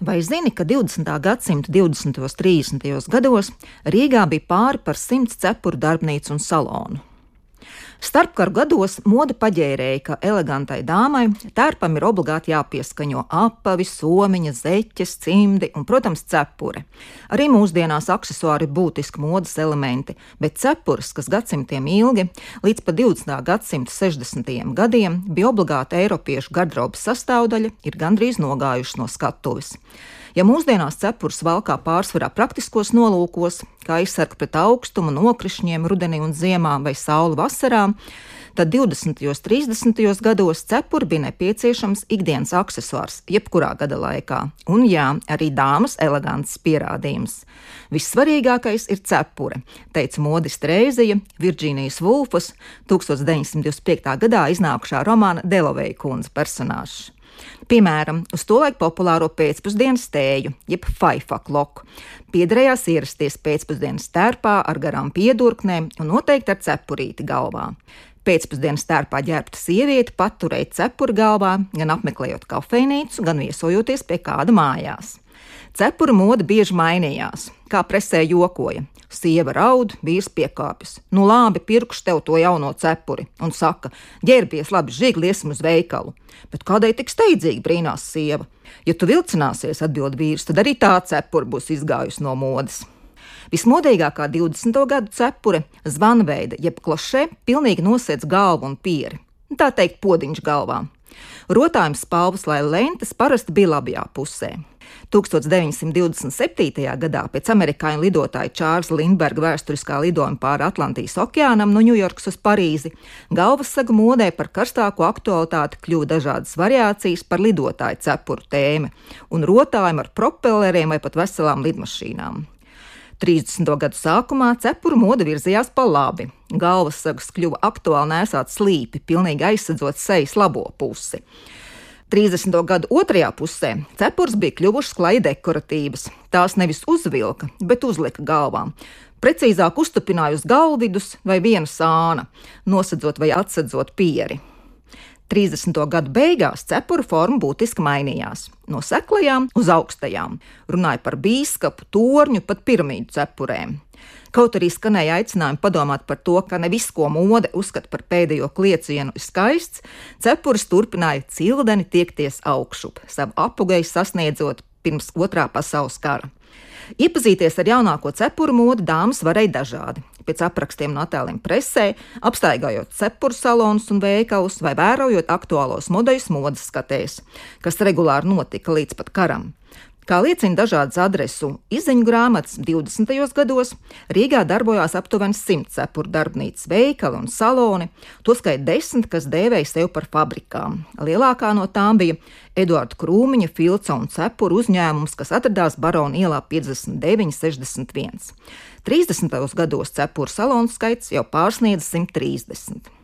Vai zini, ka 20. gadsimta 20. un 30. gados Rīgā bija pāri par simts cepuru darbnīcu un salonu? Starpkaru gados mode paģērēja, ka elegantai dāmai tērpam ir obligāti jāpieskaņo apavi, somiņa, zeķes, cimdi un, protams, cepure. Arī mūsdienās aksesuāri ir būtiski modes elementi, bet cepures, kas gadsimtiem ilgi, līdz pat 20. gadsimta 60. gadiem, bija obligāta Eiropiešu garderobas sastāvdaļa, ir gandrīz nogājušas no skatuves. Ja mūsdienās cepures valkā pārsvarā praktiskos nolūkos, kā aizsarga pret augstumu, nokrišņiem rudenī un ziemā vai sauli vasarā, tad 20. un 30. gados cepuri bija nepieciešams ikdienas accessors jebkurā gada laikā, un jā, arī dāmas elegants pierādījums. Vissvarīgākais ir cepure, teica modiste Reizija Virģīnijas Vulfas 1925. gadā iznākušā romāna Deloveja kundze personāžs. Piemēram, uz to laiku populāro pēcpusdienas tēju, jeb faifakloku. Piederējās ierasties pēcpusdienas tērpā ar garām piedurknēm un noteikti ar cepurīti galvā. Pēcpusdienas tērpā ģērbta sieviete paturēja cepuri galvā, gan apmeklējot kafejnīcu, gan viesojoties pie kāda mājās. Cepura moda bieži mainījās, kā presē jokoja. Sieva raud, vīrs piekāpjas. Nu, labi, pirkšu tev to jauno cepuri, un saka, ģērbies, labi, žigli, iesim uz veikalu. Bet kādai tik steidzīgi brīnās sieva? Ja tu vilcināsies, atbild vīrs, tad arī tā cepura būs izgājusi no modes. Vismodīgākā 20. gadu cepure, zvanveida, jeb klošē, pilnīgi nosēdz galvu un pieri. Tā teikt, podiņš galvā. Rotājums spalvas, lai lentes parasti bija labajā pusē. 1927. gadā pēc amerikāņu lidotāja Čārlza Lindberga vēsturiskā lidojuma pāri Atlantijas okeānam no Ņujorkas uz Parīzi, galvasaga modē par karstāko aktualitāti kļuva dažādas variācijas par lidotāju cepuru tēmu un rotājumu ar propelleriem vai pat veselām lidmašīnām. 30. gadu sākumā cepuru moda virzījās pa labi. Galvasagas kļuva aktuāli nesāt slīpi, pilnīgi aizsadzot sejas labo pusi. 30. gadu otrajā pusē cepures bija kļuvušas klāji dekoratīvas. Tās nevis uzvilka, bet uzlika galvām. Precīzāk uztupināja uz galvidus vai viena sāna, nosedzot vai atsedzot pieri. 30. gadu beigās cepura forma būtiski mainījās no seklajām uz augstajām. Runāja par bīskapu, torņu, pat piramīdu cepurēm. Kaut arī skanēja aicinājumi padomāt par to, ka ne viss, ko mode uzskata par pēdējo kliecienu, ir skaists, cepures turpināja cildeni tiekties augšup, savu apgāju sasniedzot pirms otrā pasaules kara. Iepazīties ar jaunāko cepuru modi dāmas varēja dažādi. Pēc aprakstiem no attēliem presē, apstaigājot cepuru salonus un veikalus vai vērojot aktuālos modeļus modes skatēs, kas regulāri notika līdz pat karam. Kā liecina dažādas adresu izziņu grāmatas, 20. gados Rīgā darbojās aptuveni 100 cepuru darbnīcas, veikali un saloni, tostarp desmit, kas dēvēja sevi par fabrikām. Lielākā no tām bija Eduarda Krūmiņa, Filca un Cepuru uzņēmums, kas atradās Barona ielā 59, 61. 30. gados cepuru salonu skaits jau pārsniedz 130.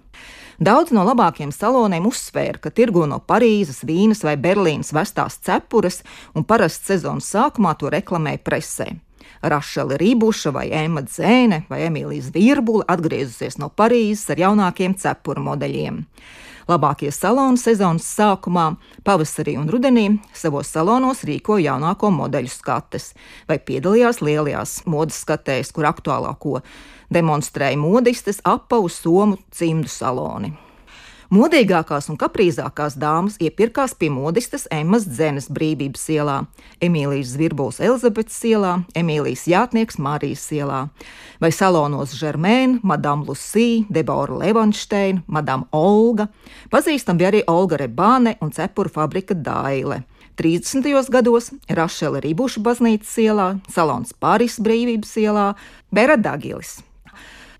Daudz no labākiem saloniem uzsvēra, ka tirgo no Parīzes, Vīnes vai Berlīnas vestās cepures un parasti sezonas sākumā to reklamēja presē. Rašela Rībuša vai Emma Zēne vai Emīlija Zvirbule atgriezusies no Parīzes ar jaunākiem cepuru modeļiem. Labākie saloni sezonas sākumā, pavasarī un rudenī savos salonos rīko jaunāko modeļu skates vai piedalījās lielajās modes skatēs, kur aktuālāko demonstrēja modistes apavu somu cimdu saloni. Modīgākās un kaprīzākās dāmas iepirkās pie modistes Emmas Dzenes brīvības ielā, Emīlijas Zvirbuls Elizabetes ielā, Emīlijas Jātnieks Marijas ielā, vai salonos Žermēna, Madame Lucija, Debora Levanšteina, Madame Olga, pazīstam bija arī Olga Rebāne un cepuru fabrika Daile. 30. gados Rašela Rībuša baznīcas ielā, salons Pāris brīvības ielā, Bera Dagilis.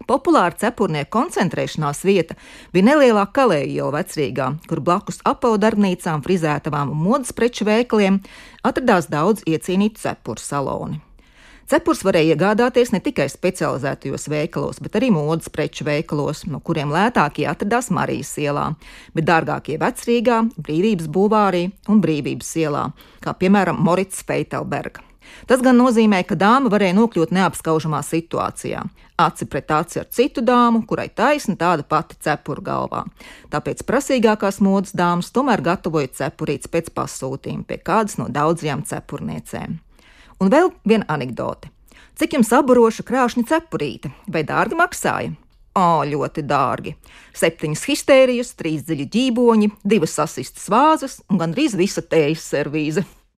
Populāra cepurnieku koncentrēšanās vieta bija nelielā kalēja iela vecrīgā, kur blakus apavu darbnīcām, frizētavām un modes preču veikaliem atradās daudz iecienītu cepuru saloni. Cepurs varēja iegādāties ne tikai specializētajos veikalos, bet arī modes preču veikalos, no kuriem lētākie atradās Marijas ielā, bet dārgākie vecrīgā, brīvības būvārī un brīvības ielā, kā piemēram Morits Feitelberga. Tas gan nozīmē, ka dāma varēja nokļūt neapskaužamā situācijā. Aci pret aci ar citu dāmu, kurai taisna tāda pati cepura galvā. Tāpēc prasīgākās modes dāmas tomēr gatavoja cepurītes pēc pasūtījuma pie kādas no daudzajām cepurniecēm. Un vēl viena anekdote. Cik jums aburoša krāšņa cepurīte, vai dārgi maksāja? O, ļoti dārgi. Septiņas histērijas, trīs dziļi ģīboņi, divas sasistas vāzes un gandrīz visa tējas servīze.